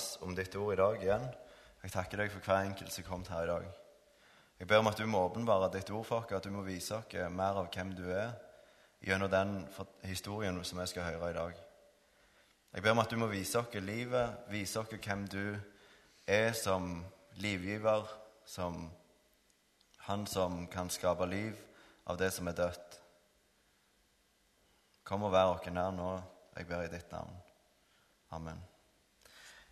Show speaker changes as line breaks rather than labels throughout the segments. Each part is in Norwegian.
oss om ditt ord i dag igjen. Jeg takker deg for hver enkelt som kom her i dag. Jeg ber om at du må åpenbare ditt ord for oss, at du må vise oss mer av hvem du er, gjennom den historien som vi skal høre i dag. Jeg ber om at du må vise oss livet, vise oss hvem du er som livgiver, som han som kan skape liv av det som er dødt. Kom og vær oss nær nå, jeg ber i ditt navn. Amen.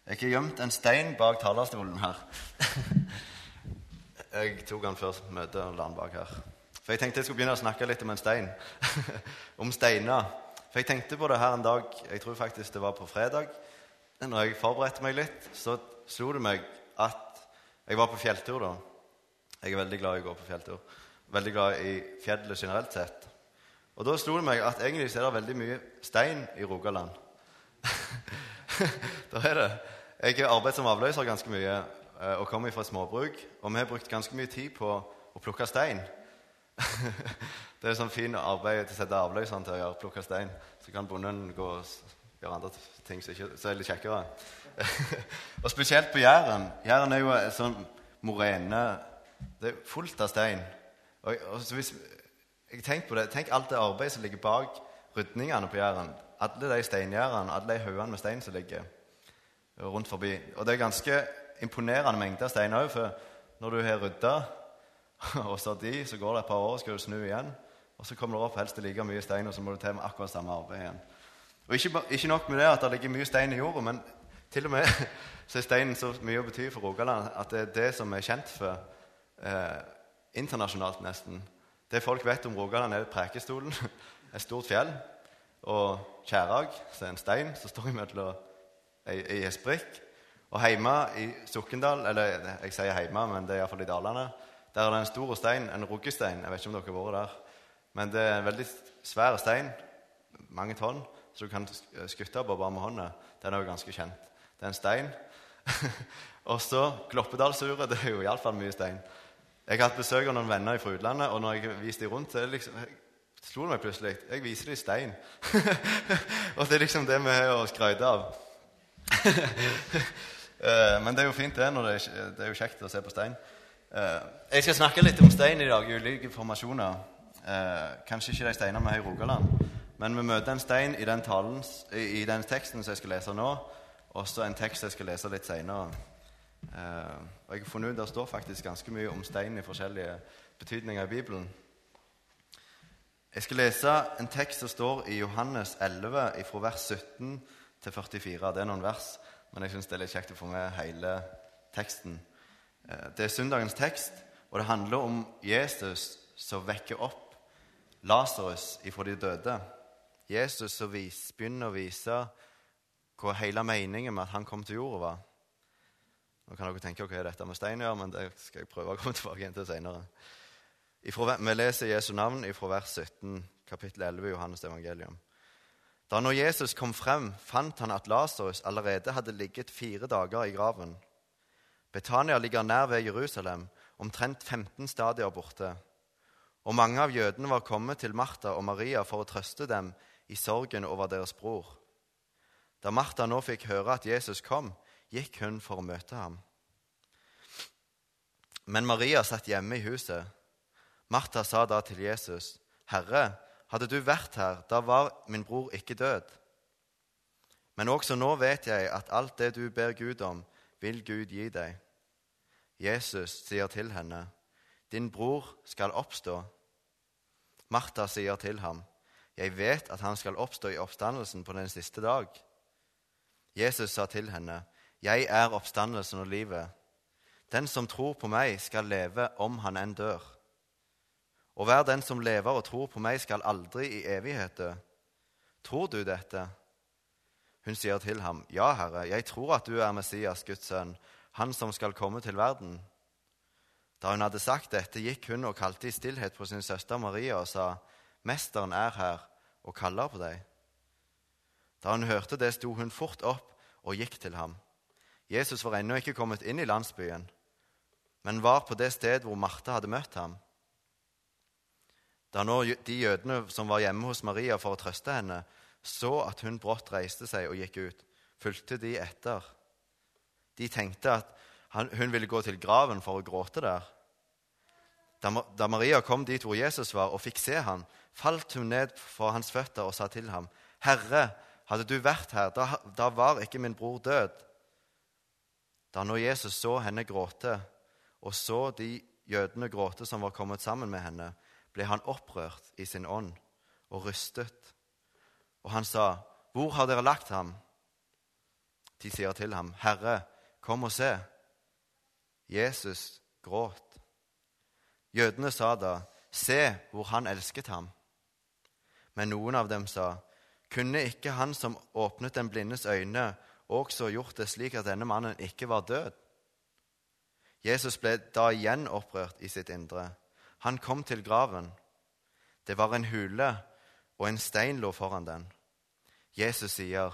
Jeg har gjemt en stein bak talerstolen her. Jeg tok den før møtet og la den bak her. For Jeg tenkte jeg skulle begynne å snakke litt om en stein. om steiner. For jeg tenkte på det her en dag, jeg tror faktisk det var på fredag. Når jeg forberedte meg litt, så slo det meg at jeg var på fjelltur da. Jeg er veldig glad i å gå på fjelltur. Veldig glad i fjellet generelt sett. Og da slo det meg at egentlig er det veldig mye stein i Rogaland. da er det. Jeg har arbeidet som avløser ganske mye eh, og kommer fra småbruk. Og vi har brukt ganske mye tid på å plukke stein. det er sånn fin arbeid til å sette avløseren til å gjøre, plukke stein. Så kan bonden gå og gjøre andre ting som er litt kjekkere. og spesielt på Jæren. Jæren er jo en sånn morene Det er fullt av stein. Og, og hvis, jeg tenk på det, Tenk alt det arbeidet som ligger bak rydningene på Jæren. Alle de steingjerdene, alle de haugene med stein som ligger rundt forbi. Og det er ganske imponerende mengder stein òg, for når du har rydda og satt i, så går det et par år, skal du snu igjen. Og så kommer det opp helst like mye stein, og så må du til med akkurat samme arbeid igjen. Og ikke, ikke, nok med det at det ligger mye stein i jorda, men til og med så er steinen så mye å bety for Rogaland at det er det som er kjent for eh, internasjonalt, nesten. Det folk vet om Rogaland, er Prekestolen, et stort fjell, og Kjærag, som er en stein som står imellom ei sprikk. Og hjemme i Sokndal, eller jeg sier hjemme, men det er iallfall i Dalane, der er det en stor stein, en ruggestein. Jeg vet ikke om dere har vært der. Men det er en veldig svær stein, mange tonn, så du kan skutte på bare med hånda. Den er jo ganske kjent. Det er en stein. og så Gloppedalsuret. Det er jo iallfall mye stein. Jeg har hatt besøk av noen venner fra utlandet, og når jeg viste dem rundt, så liksom, slo det meg plutselig Jeg viser dem stein. og det er liksom det vi har å skryte av. Eh, men det er jo fint, det. når det er, det er jo kjekt å se på stein. Eh, jeg skal snakke litt om stein i dag, i ulike formasjoner. Eh, kanskje ikke de steinene vi har i Rogaland. Men vi møter en stein i den, talen, i den teksten som jeg skal lese nå, også en tekst jeg skal lese litt seinere. Og jeg har funnet ut der står faktisk ganske mye om stein i forskjellige betydninger i Bibelen. Jeg skal lese en tekst som står i Johannes 11, fra vers 17 til 44. Det er noen vers, men jeg syns det er litt kjekt å få med hele teksten. Eh, det er søndagens tekst, og det handler om Jesus som vekker opp Lasarus ifra de døde. Jesus som begynner å vise hva hele meningen med at han kom til jorda, var. Nå kan dere tenke hva er dette med stein gjør, men det skal jeg prøve å komme tilbake igjen til senere. Vi leser Jesu navn fra vers 17, kapittel 11 i Johannes evangelium. Da når Jesus kom frem, fant han at Lasarus allerede hadde ligget fire dager i graven. Betania ligger nær ved Jerusalem, omtrent 15 stadier borte. Og mange av jødene var kommet til Martha og Maria for å trøste dem i sorgen over deres bror. Da Martha nå fikk høre at Jesus kom, gikk hun for å møte ham. Men Maria satt hjemme i huset. Martha sa da til Jesus, 'Herre, hadde du vært her, da var min bror ikke død.' Men også nå vet jeg at alt det du ber Gud om, vil Gud gi deg. Jesus sier til henne, 'Din bror skal oppstå.' Martha sier til ham, 'Jeg vet at han skal oppstå i oppstandelsen på den siste dag.' Jesus sa til henne, 'Jeg er oppstandelsen og livet.' 'Den som tror på meg, skal leve om han enn dør.' 'Og hver den som lever og tror på meg, skal aldri i evighet dø.' 'Tror du dette?' Hun sier til ham, 'Ja, Herre, jeg tror at du er Messias, Guds sønn, han som skal komme til verden.' Da hun hadde sagt dette, gikk hun og kalte i stillhet på sin søster Maria og sa, 'Mesteren er her og kaller på deg.' Da hun hørte det, sto hun fort opp og gikk til ham. Jesus var ennå ikke kommet inn i landsbyen, men var på det sted hvor Martha hadde møtt ham. Da nå de jødene som var hjemme hos Maria for å trøste henne, så at hun brått reiste seg og gikk ut, fulgte de etter. De tenkte at hun ville gå til graven for å gråte der. Da, Maria kom dit hvor Jesus var, og fikk se ham, falt hun ned for hans føtter og sa til ham, 'Herre, hadde du vært her, da, da var ikke min bror død.' Da når Jesus så henne gråte, og så de jødene gråte som var kommet sammen med henne, ble han opprørt i sin ånd og rystet. Og han sa, 'Hvor har dere lagt ham?' De sier til ham, 'Herre, kom og se.' Jesus gråt. Jødene sa da, 'Se hvor han elsket ham.' Men noen av dem sa, 'Kunne ikke han som åpnet den blindes øyne, også gjort det slik at denne mannen ikke var død?' Jesus ble da igjen opprørt i sitt indre. Han kom til graven. Det var en hule, og en stein lå foran den. Jesus sier,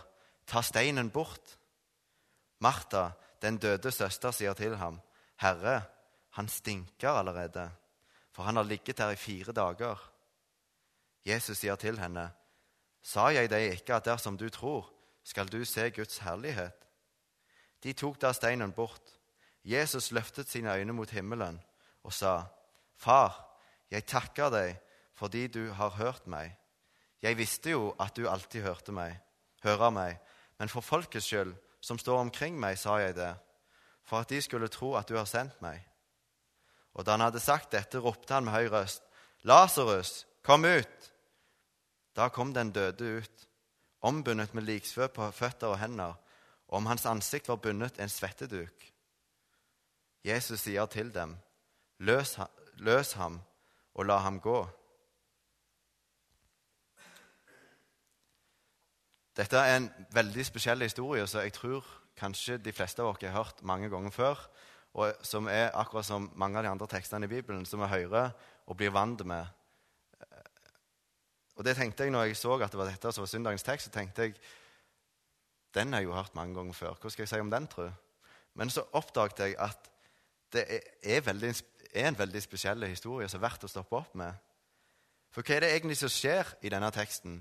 'Ta steinen bort.' Martha, den døde søster, sier til ham, 'Herre, han stinker allerede, for han har ligget der i fire dager.' Jesus sier til henne, 'Sa jeg deg ikke at dersom du tror, skal du se Guds herlighet?' De tok da steinen bort. Jesus løftet sine øyne mot himmelen og sa, 'Far, jeg takker deg fordi du har hørt meg.' 'Jeg visste jo at du alltid hørte meg, hører meg,' 'men for folkets skyld, som står omkring meg, sa jeg det.' for at de skulle tro at du har sendt meg. Og da han hadde sagt dette, ropte han med høy røst, Lasarus, kom ut! Da kom den døde ut, ombundet med liksvø på føtter og hender, og om hans ansikt var bundet en svetteduk. Jesus sier til dem, løs, løs ham og la ham gå. Dette er en veldig spesiell historie, som jeg tror kanskje de fleste av oss har hørt mange ganger før, og som er akkurat som mange av de andre tekstene i Bibelen, som vi hører og blir vant med. Og det tenkte jeg når jeg så at det var dette som var søndagens tekst, så tenkte jeg den har jeg jo hørt mange ganger før. Hva skal jeg si om den, tro? Men så oppdaget jeg at det er, er, veldig, er en veldig spesiell historie som er verdt å stoppe opp med. For hva er det egentlig som skjer i denne teksten?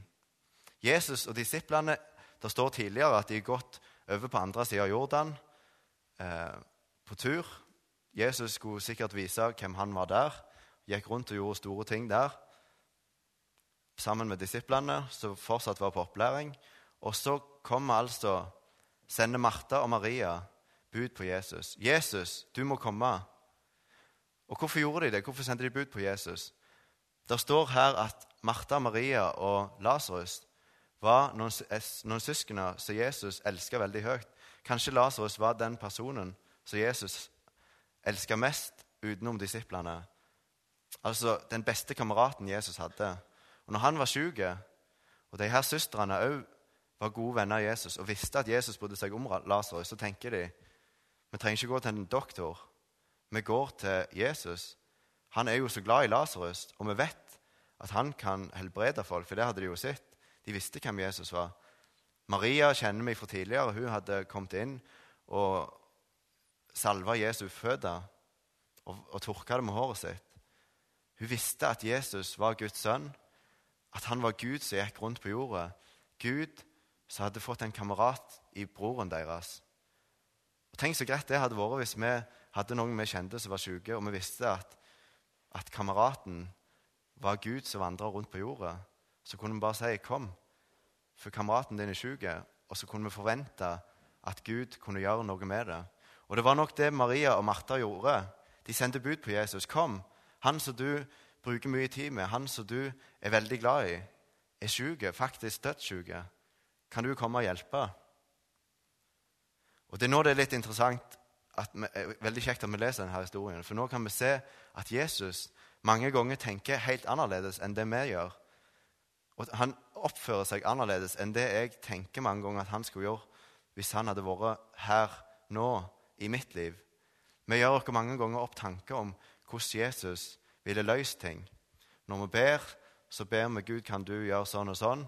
Jesus og disiplene Det står tidligere at de har gått over på andre siden av Jordan eh, på tur. Jesus skulle sikkert vise hvem han var der. Gikk rundt og gjorde store ting der sammen med disiplene, som fortsatt var på opplæring. Og så kommer altså sender Martha og Maria bud på Jesus. 'Jesus, du må komme.' Og Hvorfor gjorde de det? Hvorfor sendte de bud på Jesus? Det står her at Martha, Maria og Lasarus var noen, noen som Jesus elska veldig høyt. Kanskje Lasarus var den personen som Jesus elska mest utenom disiplene. Altså den beste kameraten Jesus hadde. Og når han var syk, og de her søstrene òg var gode venner av Jesus og visste at Jesus brydde seg om Lasarus, så tenker de vi trenger ikke gå til en doktor. Vi går til Jesus. Han er jo så glad i Lasarus, og vi vet at han kan helbrede folk, for det hadde de jo sett. De visste hvem Jesus var. Maria kjenner meg fra tidligere. Hun hadde kommet inn og salva Jesu føtter og, og tørka det med håret sitt. Hun visste at Jesus var Guds sønn, at han var Gud som gikk rundt på jorda. Gud som hadde fått en kamerat i broren deres. Og Tenk så greit det hadde vært hvis vi hadde noen vi kjente som var syke, og vi visste at, at kameraten var Gud som vandra rundt på jorda så kunne vi bare si 'kom', for kameraten din er syk. Og så kunne vi forvente at Gud kunne gjøre noe med det. Og det var nok det Maria og Martha gjorde. De sendte bud på Jesus. 'Kom, han som du bruker mye tid med, han som du er veldig glad i, er syk, faktisk dødssyk. Kan du komme og hjelpe?' Og Det er nå det er litt interessant, at vi, veldig kjekt at vi leser denne historien. For nå kan vi se at Jesus mange ganger tenker helt annerledes enn det vi gjør. Og han oppfører seg annerledes enn det jeg tenker mange ganger at han skulle gjøre hvis han hadde vært her nå i mitt liv. Vi gjør oss mange ganger opp tanker om hvordan Jesus ville løst ting. Når vi ber, så ber vi Gud kan du gjøre sånn og sånn.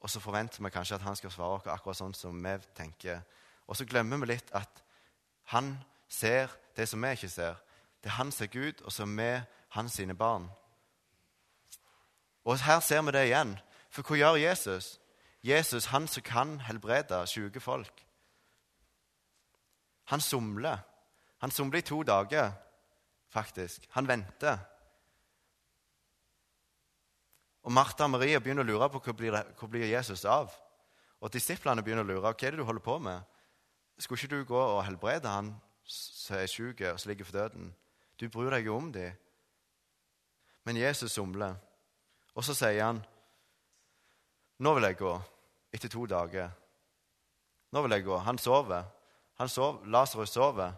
Og så forventer vi kanskje at han skal svare oss akkurat sånn som vi tenker. Og så glemmer vi litt at han ser det som vi ikke ser. Det er han som er Gud, og så er vi hans sine barn. Og her ser vi det igjen. For hva gjør Jesus? Jesus, han som kan helbrede syke folk. Han somler. Han somler i to dager, faktisk. Han venter. Og Martha og Maria begynner å lure på hvor blir, blir Jesus av. Og disiplene begynner å lure hva er det du holder på med. Skulle ikke du gå og helbrede han som er syk og som ligger for døden? Du bryr deg jo om dem. Men Jesus somler. Og så sier han, 'Nå vil jeg gå.' Etter to dager. 'Nå vil jeg gå.' Han sover. Han sov, Lasarus sover.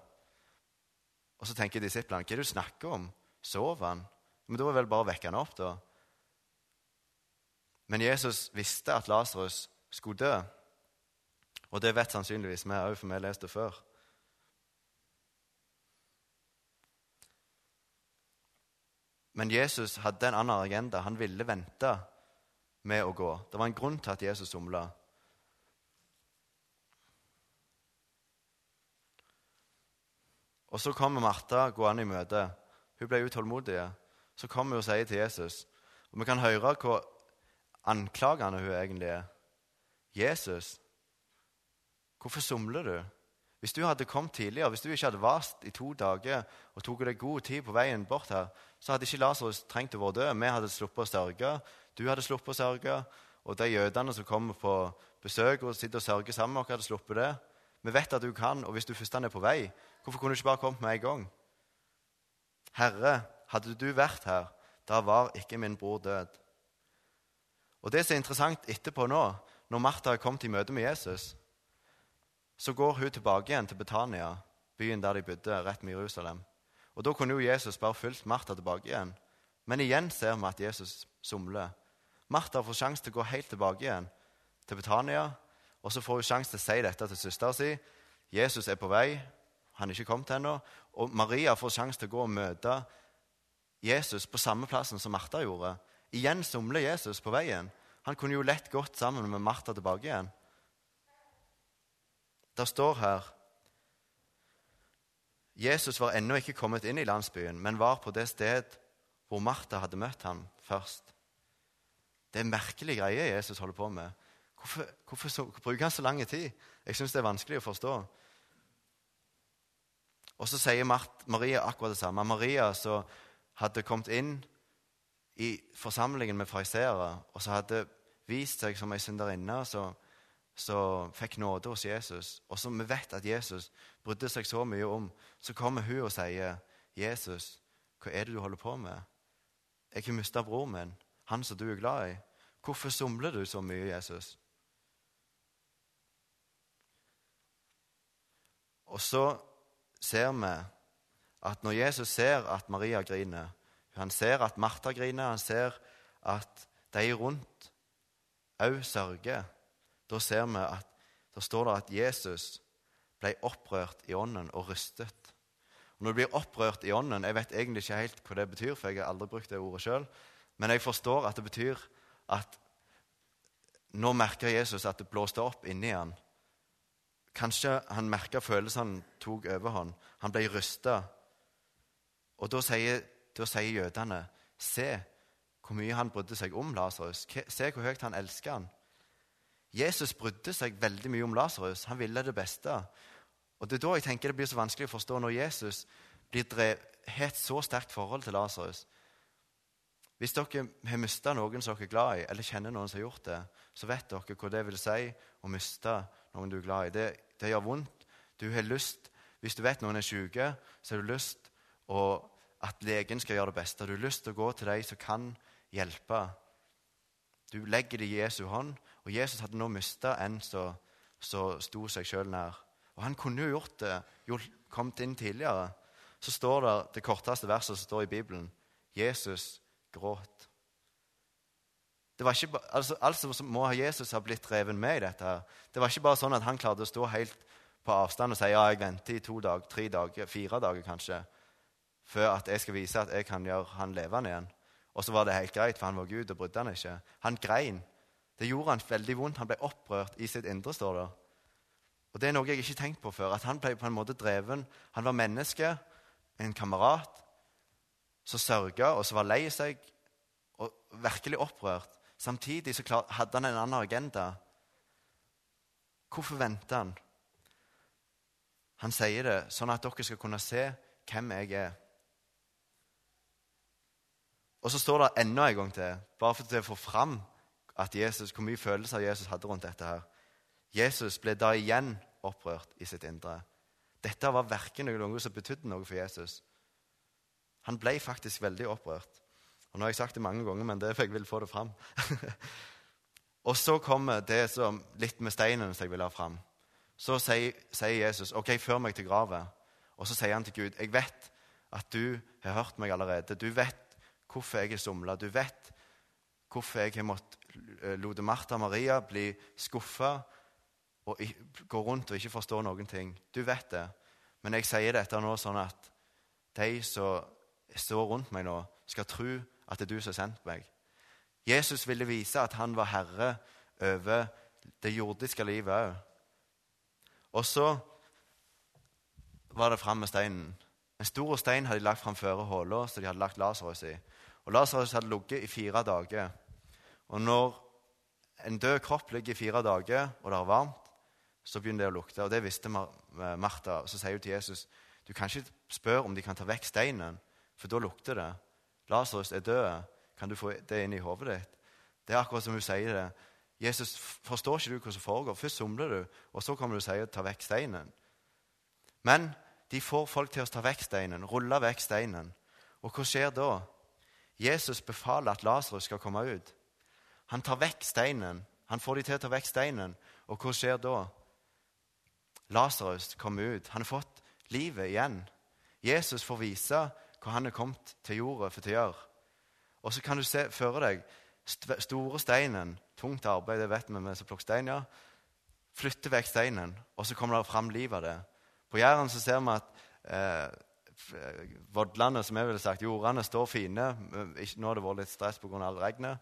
Og så tenker disiplene, 'Hva er det du snakker om? Sover han?' Men da er vel bare å vekke han opp, da. Men Jesus visste at Lasarus skulle dø. Og det vet sannsynligvis vi òg, for vi har lest det før. Men Jesus hadde en annen agenda. Han ville vente med å gå. Det var en grunn til at Jesus somla. Og så kommer Martha gående i møte. Hun ble utålmodig. Så kommer hun og sier til Jesus Og vi kan høre hvor anklagende hun egentlig er. 'Jesus, hvorfor somler du?' Hvis du hadde kommet tidligere, hvis du ikke hadde vast i to dager og tok deg god tid på veien bort her, så hadde ikke Lasarus trengt å være død. Vi hadde sluppet å sørge, du hadde sluppet å sørge, og de jødene som kommer på besøk og sitter og sørger sammen med oss, hadde sluppet det. Vi vet at du kan, og hvis du først er på vei, hvorfor kunne du ikke bare kommet med en gang? Herre, hadde du vært her, da var ikke min bror død. Og Det som er interessant etterpå nå, når Martha har kommet i møte med Jesus, så går hun tilbake igjen til Betania, byen der de bodde, rett med Jerusalem. Og Da kunne jo Jesus bare fulgt Martha tilbake igjen. Men igjen ser vi at Jesus somler. Martha får sjanse til å gå helt tilbake igjen til Betania. Og så får hun sjanse til å si dette til søsteren sin. Jesus er på vei. Han er ikke kommet ennå. Og Maria får sjanse til å gå og møte Jesus på samme plassen som Martha gjorde. Igjen somler Jesus på veien. Han kunne jo lett gått sammen med Martha tilbake igjen. Det står her Jesus var ennå ikke kommet inn i landsbyen, men var på det sted hvor Martha hadde møtt ham først. Det er merkelige greier Jesus holder på med. Hvorfor, hvorfor så, bruker han så lang tid? Jeg syns det er vanskelig å forstå. Og så sier Maria akkurat det samme. Maria som hadde kommet inn i forsamlingen med fariseere, og som hadde vist seg som ei synderinne som fikk nåde hos Jesus, og som vi vet at Jesus brydde seg så mye om, så kommer hun og sier, 'Jesus, hva er det du holder på med?' 'Jeg har mista bror min, han som du er glad i.' 'Hvorfor somler du så mye, Jesus?' Og så ser vi at når Jesus ser at Maria griner, han ser at Martha griner, han ser at de rundt òg sørger. Da ser vi at da står det at Jesus ble opprørt i ånden og rystet. Og når du blir opprørt i ånden Jeg vet egentlig ikke helt hva det betyr, for jeg har aldri brukt det ordet sjøl. Men jeg forstår at det betyr at nå merker Jesus at det blåste opp inni han. Kanskje han merka følelsene tok overhånd. Han ble rysta. Og da sier da sier jødene Se hvor mye han brydde seg om Lasarus. Se hvor høyt han elsker han. Jesus brydde seg veldig mye om Lasarus. Han ville det beste. Og Det er da jeg tenker det blir så vanskelig å forstå når Jesus blir drev, har et så sterkt forhold til Lasarus. Hvis dere har mista noen som dere er glad i, eller kjenner noen som har gjort det, så vet dere hva det vil si å miste noen du er glad i. Det, det gjør vondt. Du har lyst, Hvis du vet noen er syke, så har du lyst å at legen skal gjøre det beste. Du har lyst til å gå til de som kan hjelpe. Du legger det i Jesu hånd, og Jesus hadde nå mista en som sto seg sjøl nær. Og Han kunne jo gjort det, jo kommet inn tidligere. Så står det det korteste verset som står i Bibelen. Jesus gråt. Det var ikke, altså, altså må Jesus ha blitt revet med i dette. her. Det var ikke bare sånn at han klarte å stå helt på avstand og si ja, jeg venter i to dager, tre dager, fire dager kanskje før at jeg skal vise at jeg kan gjøre han levende igjen. Og så var det helt greit, for han var Gud og brydde han ikke. Han grein. Det gjorde han veldig vondt. Han ble opprørt i sitt indre, står det. Og Det er noe jeg ikke har tenkt på før. At han ble på en måte dreven. Han var menneske, en kamerat, som sørga og som var lei seg og virkelig opprørt. Samtidig så hadde han en annen agenda. Hvorfor venter han? Han sier det sånn at dere skal kunne se hvem jeg er. Og så står det enda en gang til, bare for å få fram at Jesus, hvor mye følelser Jesus hadde rundt dette. her. Jesus ble da igjen opprørt i sitt indre. Dette var verken noe som betydde noe for Jesus. Han ble faktisk veldig opprørt. Og Nå har jeg sagt det mange ganger, men det er for jeg vil få det fram. og så kommer det som litt med steinen som jeg vil ha fram. Så sier, sier Jesus, 'OK, før meg til gravet.' Og så sier han til Gud, 'Jeg vet at du har hørt meg allerede.' 'Du vet hvorfor jeg er somla. Du vet hvorfor jeg har måttet lot Martha og Maria bli skuffa og gå rundt og ikke forstå noen ting. Du vet det. Men jeg sier dette nå sånn at de som står rundt meg nå, skal tro at det er du som har sendt meg. Jesus ville vise at han var herre over det jordiske livet òg. Og så var det fram med steinen. En stor stein hadde de lagt framfor håla som de hadde lagt Lasarus i. Og Lasarus hadde ligget i fire dager. Og når en død kropp ligger i fire dager, og det er varmt, så begynner det å lukte. Og det visste Martha. Så sier hun til Jesus du kan ikke spørre om de kan ta vekk steinen, for da lukter det. Lasarus er død. Kan du få det inn i hodet ditt? Det er akkurat som hun sier det. Jesus, forstår ikke du hva som foregår? Først somler du, og så kommer du og sier 'ta vekk steinen'. Men de får folk til å ta vekk steinen, rulle vekk steinen. Og hva skjer da? Jesus befaler at Lasarus skal komme ut. Han tar vekk steinen. Han får de til å ta vekk steinen. Og hva skjer da? Lasarus kommer ut. Han har fått livet igjen. Jesus får vise hva han er kommet til jorda for å gjøre. Og så kan du se føre deg store steinen, tungt arbeid, det vet vi med som plukker stein, ja. Flytte vekk steinen, og så kommer det fram liv av det. På Jæren så ser vi at eh, vodlene, som jeg ville sagt, jordene står fine. Nå har det vært litt stress pga. regnet.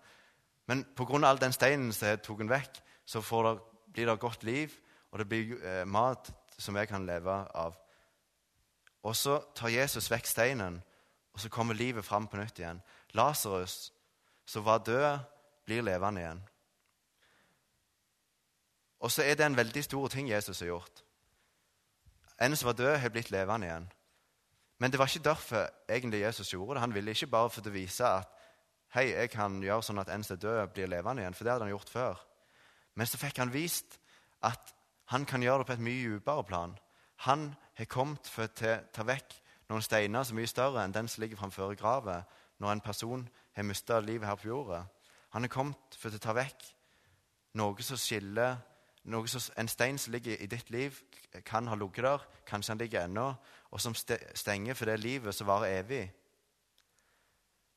Men pga. all den steinen som er tatt vekk, så det, blir det godt liv, og det blir eh, mat som jeg kan leve av. Og så tar Jesus vekk steinen, og så kommer livet fram på nytt igjen. Lasarus, som var død, blir levende igjen. Og så er det en veldig stor ting Jesus har gjort. En som var død, har blitt levende igjen. Men det var ikke derfor egentlig Jesus gjorde det. Han ville ikke bare for å vise at hei, jeg kan gjøre sånn at en som er død, blir levende igjen. For det hadde han gjort før. Men så fikk han vist at han kan gjøre det på et mye dypere plan. Han har kommet for å ta vekk noen steiner som er mye større enn den som ligger framfor gravet når en person har mista livet her på jorda. Han har kommet for å ta vekk noe som skiller noe som, En stein som ligger i ditt liv, kan ha ligget der, kanskje han ligger ennå, og som stenger for det livet som varer evig.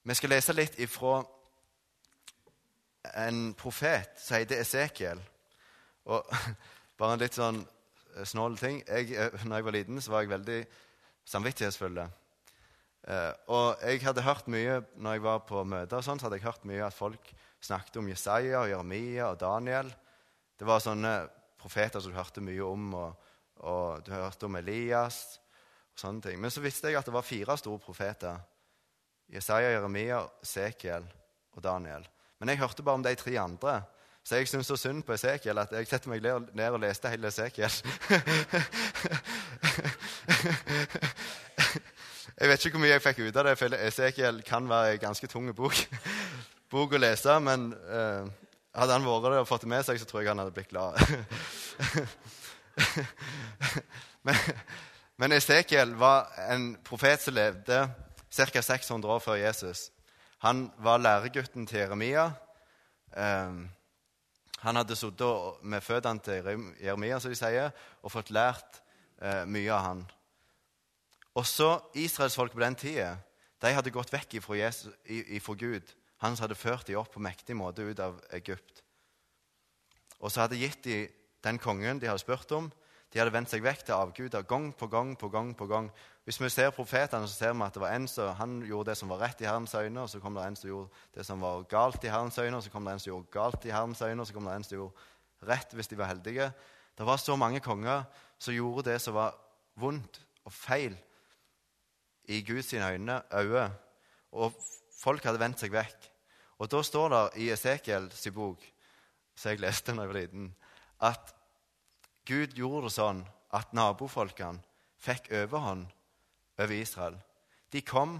Vi skal lese litt ifra en profet som heter Esekiel. Og bare en litt sånn snål ting. Jeg, eh, når jeg var liten, så var jeg veldig samvittighetsfull. Eh, og jeg hadde hørt mye når jeg var på møter, og sånt, så hadde jeg hørt mye at folk snakket om Jesaja, og Jeremia og Daniel. Det var sånne profeter som du hørte mye om, og, og du hørte om Elias. og sånne ting. Men så visste jeg at det var fire store profeter. Jesaja, Jeremia, Sekiel og Daniel. Men jeg hørte bare om de tre andre. Så jeg syntes så synd på Esekiel at jeg setter meg ned og leste hele Esekiel. jeg vet ikke hvor mye jeg fikk ut av det, for Esekiel kan være en ganske tung bok, bok å lese. Men uh, hadde han vært der og fått det med seg, så tror jeg han hadde blitt glad. men, men Esekiel var en profet som levde ca. 600 år før Jesus. Han var læregutten til Jeremia. Um, han hadde sittet med føttene til Jeremia som de sier, og fått lært uh, mye av han. Også israelsfolket på den tida de hadde gått vekk ifra, Jesus, ifra Gud. Han som hadde ført dem opp på mektig måte ut av Egypt. Og så hadde gitt dem den kongen de hadde spurt om. De hadde vendt seg vekk til avguder gang på gang på gang. på gang. Hvis vi ser profetene, så ser vi at det var en som gjorde det som var rett i Herrens øyne, og så kom det en som gjorde det som var galt i Herrens øyne, og så kom det en som gjorde galt i Herrens øyne, og så kom det en som gjorde rett hvis de var heldige. Det var så mange konger som gjorde det som var vondt og feil i Guds øyne, øyne, og folk hadde vendt seg vekk. Og da står det i Esekiels bok, som jeg leste da jeg var liten, at Gud gjorde det sånn at nabofolkene fikk overhånd over Israel. De kom,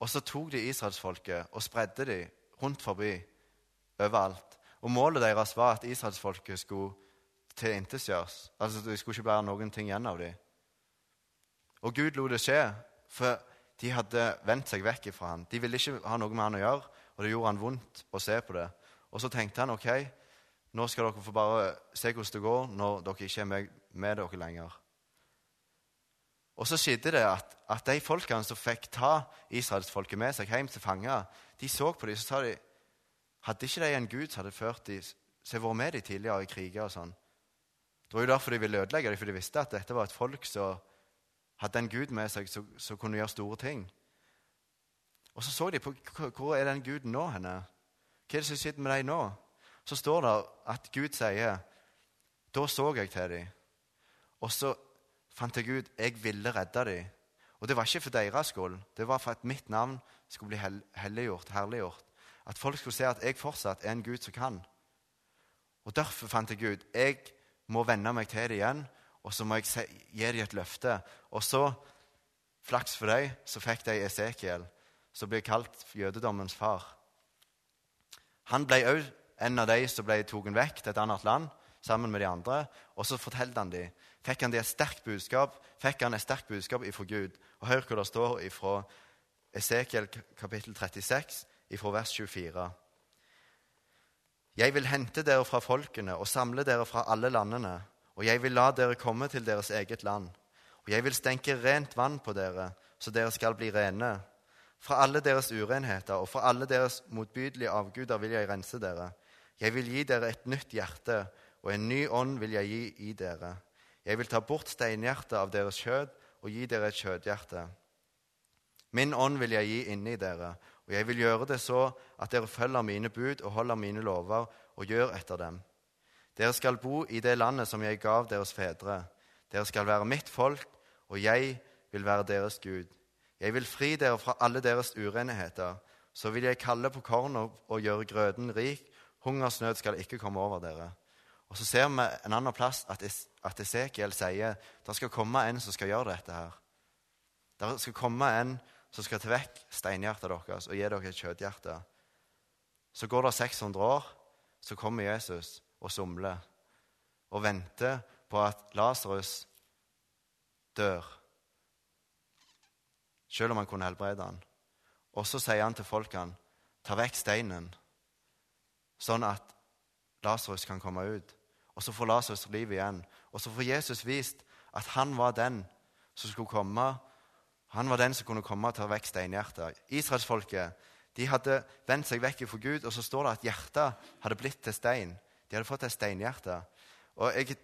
og så tok de israelsfolket og spredde de rundt forbi overalt. Og Målet deres var at israelsfolket skulle tilintetgjøres. Altså, det skulle ikke være noen ting igjen av dem. Og Gud lot det skje, for de hadde vendt seg vekk fra ham. De ville ikke ha noe med han å gjøre, og det gjorde han vondt å se på det. Og så tenkte han ok, nå skal dere få bare se hvordan det går når dere ikke er med, med dere lenger. Og så skjedde det at, at de folkene som fikk ta israelsfolket med seg hjem til fanger, de så på dem så sa de, hadde ikke de en gud som hadde ført dem, som har vært med dem tidligere i kriger og sånn. Det var jo derfor de ville ødelegge dem, for de visste at dette var et folk som hadde en gud med seg som, kunne gjøre store ting. Og så så de på hvor er den guden nå henne? Hva er det som sitter med dem nå? Så står det at Gud sier Da så jeg til dem, og så fant jeg ut jeg ville redde dem. Og det var ikke for deres skyld, det var for at mitt navn skulle bli helliggjort, herliggjort. At folk skulle se at jeg fortsatt er en Gud som kan. Og Derfor fant jeg ut jeg må venne meg til det igjen, og så må jeg gi dem et løfte. Og så, flaks for dem, så fikk de Esekiel, som blir kalt jødedommens far. Han ble òg en av de som ble tatt vekk til et annet land sammen med de andre. Og så fortalte han dem. Fikk han et sterkt budskap fikk han et sterkt budskap ifra Gud. Og Hør hva det står ifra Esekiel kapittel 36, ifra vers 24. Jeg vil hente dere fra folkene og samle dere fra alle landene, og jeg vil la dere komme til deres eget land. Og jeg vil stenke rent vann på dere, så dere skal bli rene. Fra alle deres urenheter og fra alle deres motbydelige avguder vil jeg rense dere. Jeg vil gi dere et nytt hjerte, og en ny ånd vil jeg gi i dere. Jeg vil ta bort steinhjertet av deres kjød og gi dere et kjødhjerte. Min ånd vil jeg gi inni dere, og jeg vil gjøre det så at dere følger mine bud og holder mine lover og gjør etter dem. Dere skal bo i det landet som jeg gav deres fedre. Dere skal være mitt folk, og jeg vil være deres Gud. Jeg vil fri dere fra alle deres urenheter. Så vil jeg kalle på korn og gjøre grøden rik. Hungersnød skal ikke komme over dere. Og Så ser vi en annen plass at, at Esekiel sier det skal komme en som skal gjøre dette. her. Det skal komme en som skal ta vekk steinhjertet deres og gi dere et kjøtthjerte. Så går det 600 år, så kommer Jesus og somler og venter på at Lasarus dør selv om han kunne helbrede han. Og så sier han til folkene, ta vekk steinen, sånn at Lasarus kan komme ut. Og så får Lasarus liv igjen. Og så får Jesus vist at han var den som skulle komme. Han var den som kunne komme og ta vekk steinhjertet. Israelsfolket de hadde vendt seg vekk fra Gud, og så står det at hjertet hadde blitt til stein. De hadde fått et steinhjerte. Og jeg har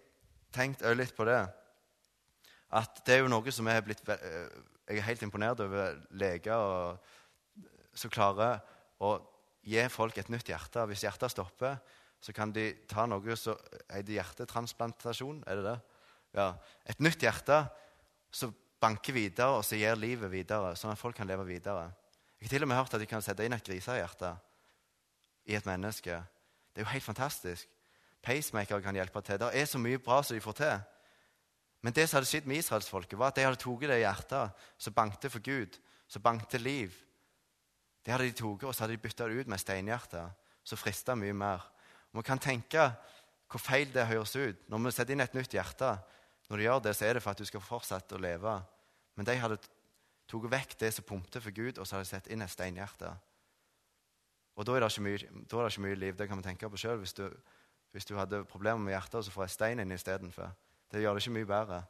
tenkt litt på det. At det er jo noe som er blitt eh, jeg er helt imponert over leger og, som klarer å gi folk et nytt hjerte. Hvis hjertet stopper, så kan de ta noe som heter hjertetransplantasjon. Er det det? Ja. Et nytt hjerte som banker videre, og som gir livet videre, sånn at folk kan leve videre. Jeg har til og med hørt at de kan sette inn et grisehjerte i et menneske. Det er jo helt fantastisk. Pacemaker kan hjelpe til. Det er så mye bra som de får til. Men det som hadde skjedd med israelsfolket, var at de hadde tatt det hjertet som bankte for Gud, som bankte liv. Det hadde de tatt, og så hadde de bytta det ut med steinhjerter, som frista mye mer. Og Vi kan tenke hvor feil det høres ut. Når vi setter inn et nytt hjerte, når de gjør det, så er det for at du skal fortsette å leve. Men de hadde tatt vekk det som pumpte for Gud, og så hadde de satt inn et steinhjerte. Og da er, mye, da er det ikke mye liv. Det kan vi tenke på sjøl. Hvis, hvis, du hadde problemer med hjertet, og så får jeg stein inn istedenfor. Det gjør det ikke mye bedre.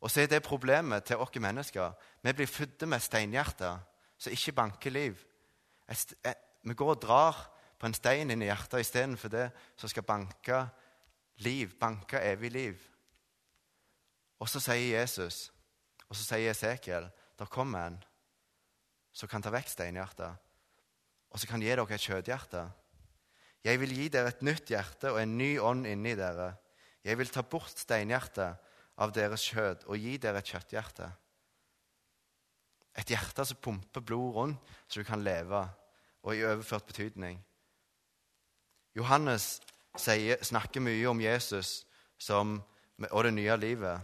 Og så er det problemet til oss mennesker. Vi blir født med steinhjerter som ikke banker liv. Vi går og drar på en stein inn i hjertet istedenfor det som skal banke liv, banke evig liv. Og så sier Jesus, og så sier Esekiel, der kommer en som kan ta vekk steinhjertet, og som kan gi dere et kjøtthjerte. Jeg vil gi dere et nytt hjerte og en ny ånd inni dere. Jeg vil ta bort steinhjertet av deres kjød og gi dere et kjøtthjerte. Et hjerte som pumper blod rundt, så du kan leve, og i overført betydning. Johannes sier, snakker mye om Jesus som, og det nye livet.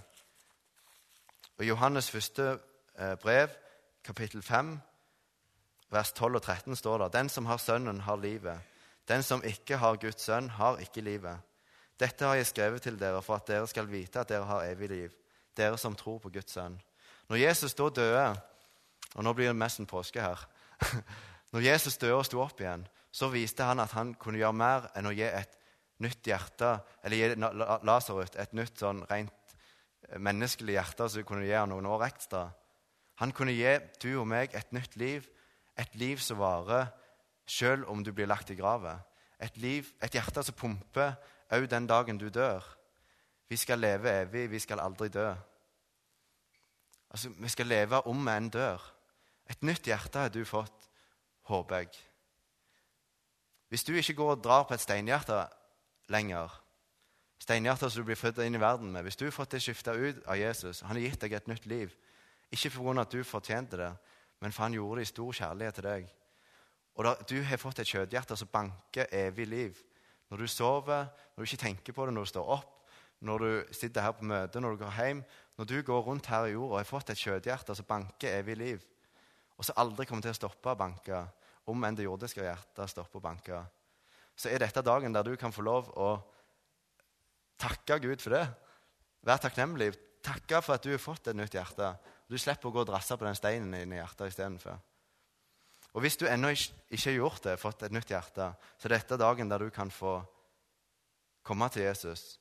Og Johannes første eh, brev, kapittel 5, vers 12 og 13, står det Den som har Sønnen, har livet. Den som ikke har Guds sønn, har ikke livet. Dette har jeg skrevet til dere for at dere skal vite at dere har evig liv, dere som tror på Guds sønn. Når Jesus da døde, og nå blir det mest en påske her Når Jesus døde og sto opp igjen, så viste han at han kunne gjøre mer enn å gi et nytt hjerte, eller gi Lasarus et nytt sånn rent eh, menneskelig hjerte som kunne gi ham noen år ekstra. Han kunne gi du og meg et nytt liv, et liv som varer selv om du blir lagt i graven. Et, et hjerte som pumper òg den dagen du dør. Vi skal leve evig, vi skal aldri dø. Altså, Vi skal leve om vi enn dør. Et nytt hjerte har du fått, håper jeg. Hvis du ikke går og drar på et steinhjerte lenger, steinhjertet som du blir født inn i verden med Hvis du har fått det skifta ut av Jesus, han har gitt deg et nytt liv Ikke pga. at du fortjente det, men for han gjorde det i stor kjærlighet til deg. Og da, du har fått et kjøtthjerte som banker evig liv. Når du sover, når du ikke tenker på det, når du står opp, når du sitter her på møte, når du går hjem Når du går rundt her i jorda og har fått et kjøtthjerte som banker evig liv, og som aldri kommer til å stoppe å banke, om enn det jordiske hjertet stopper å banke, så er dette dagen der du kan få lov å takke Gud for det. Vær takknemlig. Takke for at du har fått et nytt hjerte. Du slipper å gå og drasse på den steinen i hjertet istedenfor. Og hvis du ennå ikke har gjort det, fått et nytt hjerte, så er dette dagen der du kan få komme til Jesus.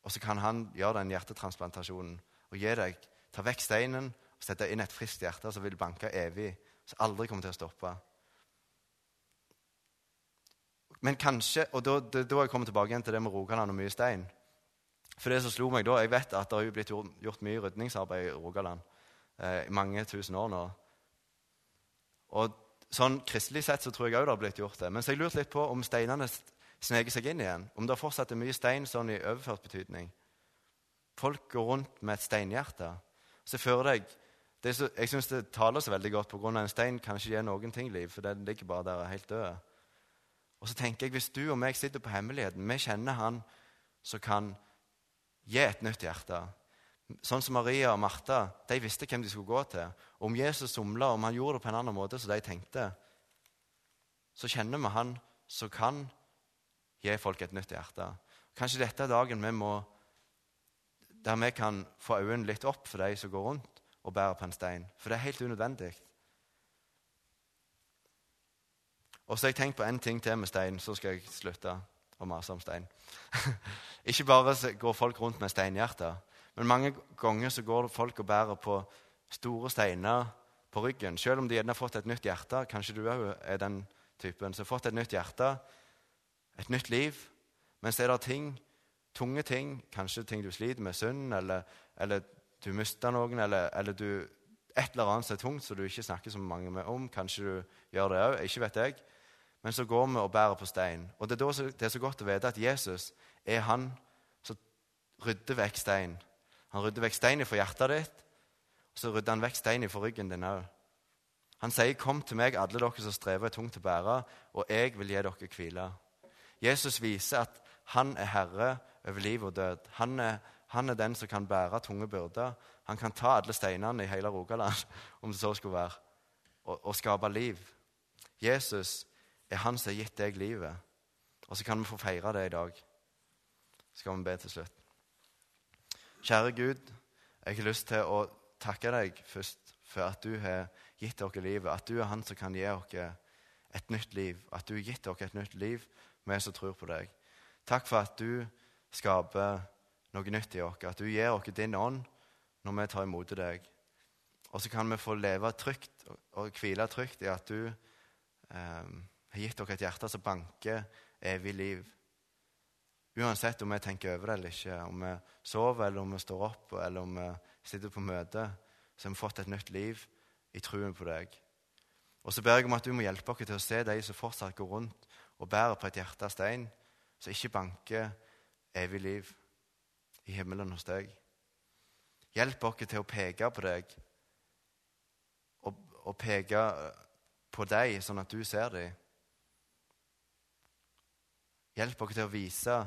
Og så kan han gjøre den hjertetransplantasjonen og gi deg, ta vekk steinen sette inn et friskt hjerte som vil banke evig, som aldri kommer til å stoppe. Men kanskje, og Da, da, da jeg kommer tilbake igjen til det med Rogaland og mye stein. For det som slo meg da, Jeg vet at det har blitt gjort, gjort mye rydningsarbeid i Rogaland eh, i mange tusen år nå. Og sånn Kristelig sett så tror jeg òg det har blitt gjort det. Men så jeg lurte litt på om steinene sneker seg inn igjen. Om det fortsatt er mye stein sånn i overført betydning. Folk går rundt med et steinhjerte. Så fører jeg det så, Jeg syns det taler så veldig godt pga. en stein kan ikke gi noen ting liv, for den ligger bare der helt død. Og så tenker jeg, Hvis du og meg sitter på hemmeligheten, vi kjenner Han som kan gi et nytt hjerte. Sånn som Maria og Martha de visste hvem de skulle gå til. Og om Jesus somla, om han gjorde det på en annen måte som de tenkte, så kjenner vi Han som kan gi folk et nytt hjerte. Kanskje dette er dagen vi må, der vi kan få øynene litt opp for de som går rundt og bærer på en stein. For det er helt unødvendig. Og så har jeg tenkt på en ting til med stein, så skal jeg slutte å mase om stein. Ikke bare går folk rundt med steinhjerter, men mange ganger så går folk og bærer på store steiner på ryggen. Selv om de gjerne har fått et nytt hjerte. Kanskje du òg er den typen som har fått et nytt hjerte, et nytt liv. Men så er det ting, tunge ting, kanskje ting du sliter med, synd, eller, eller du mister noen, eller, eller du, et eller annet som er tungt som du ikke snakker så mange med om. Kanskje du gjør det òg, ikke vet jeg. Men så går vi og bærer på stein. Og Det er, da, det er så godt å vite at Jesus er han som rydder vekk stein. Han rydder vekk stein fra hjertet ditt, og så rydder han vekk stein fra ryggen din òg. Han sier, 'Kom til meg, alle dere som strever tungt å bære, og jeg vil gi dere hvile.' Jesus viser at han er herre over liv og død. Han er, han er den som kan bære tunge byrder. Han kan ta alle steinene i hele Rogaland, om det så skulle være, og, og skape liv. Jesus er han som har gitt deg livet. Og så kan vi få feire det i dag. Så skal vi be til slutt. Kjære Gud, jeg har lyst til å takke deg først for at du har gitt dere livet. At du er han som kan gi dere et nytt liv. At du har gitt dere et nytt liv, vi som tror på deg. Takk for at du skaper noe nytt i oss. At du gir oss din ånd når vi tar imot deg. Og så kan vi få leve trygt og hvile trygt i at du eh, har gitt dere et hjerte som banker evig liv. Uansett om vi tenker over det eller ikke, om vi sover eller om vi står opp eller om vi sitter på møte, så har vi fått et nytt liv i truen på deg. Og så ber jeg om at du må hjelpe oss til å se de som fortsatt går rundt og bærer på et hjerte av stein, som ikke banker evig liv i himmelen hos deg. Hjelp oss til å peke på deg og, og peke på deg, sånn at du ser dem. Hjelp oss til å vise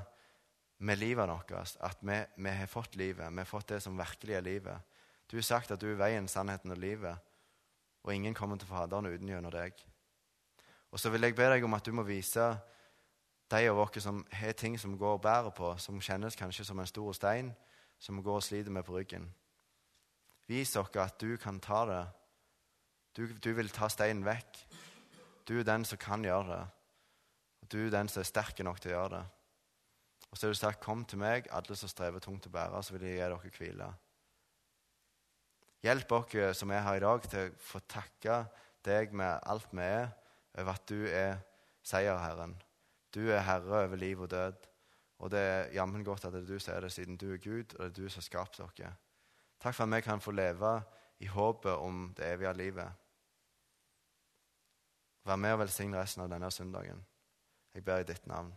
med livet vårt at vi, vi, har fått livet, vi har fått det som virkelig er livet. Du har sagt at du er veien, sannheten og livet, og ingen kommer til Faderen uten gjennom deg. Og så vil jeg be deg om at du må vise de av oss som har ting som går og bærer på, som kjennes kanskje som en stor stein, som går og sliter med på ryggen. Vis oss at du kan ta det. Du, du vil ta steinen vekk. Du er den som kan gjøre det. Og du er den som er sterk nok til å gjøre det. Og så har du sagt, 'Kom til meg, alle som strever tungt å bære, så vil jeg gi dere hvile'. Hjelp oss som er her i dag, til å få takke deg med alt vi er, over at du er seierherren. Du er herre over liv og død. Og det er jammen godt at det er du som er det, siden du er Gud, og det er du som har skapt dere. Takk for at vi kan få leve i håpet om det evige livet. Vær med og velsigne resten av denne søndagen. Jeg ber i ditt navn.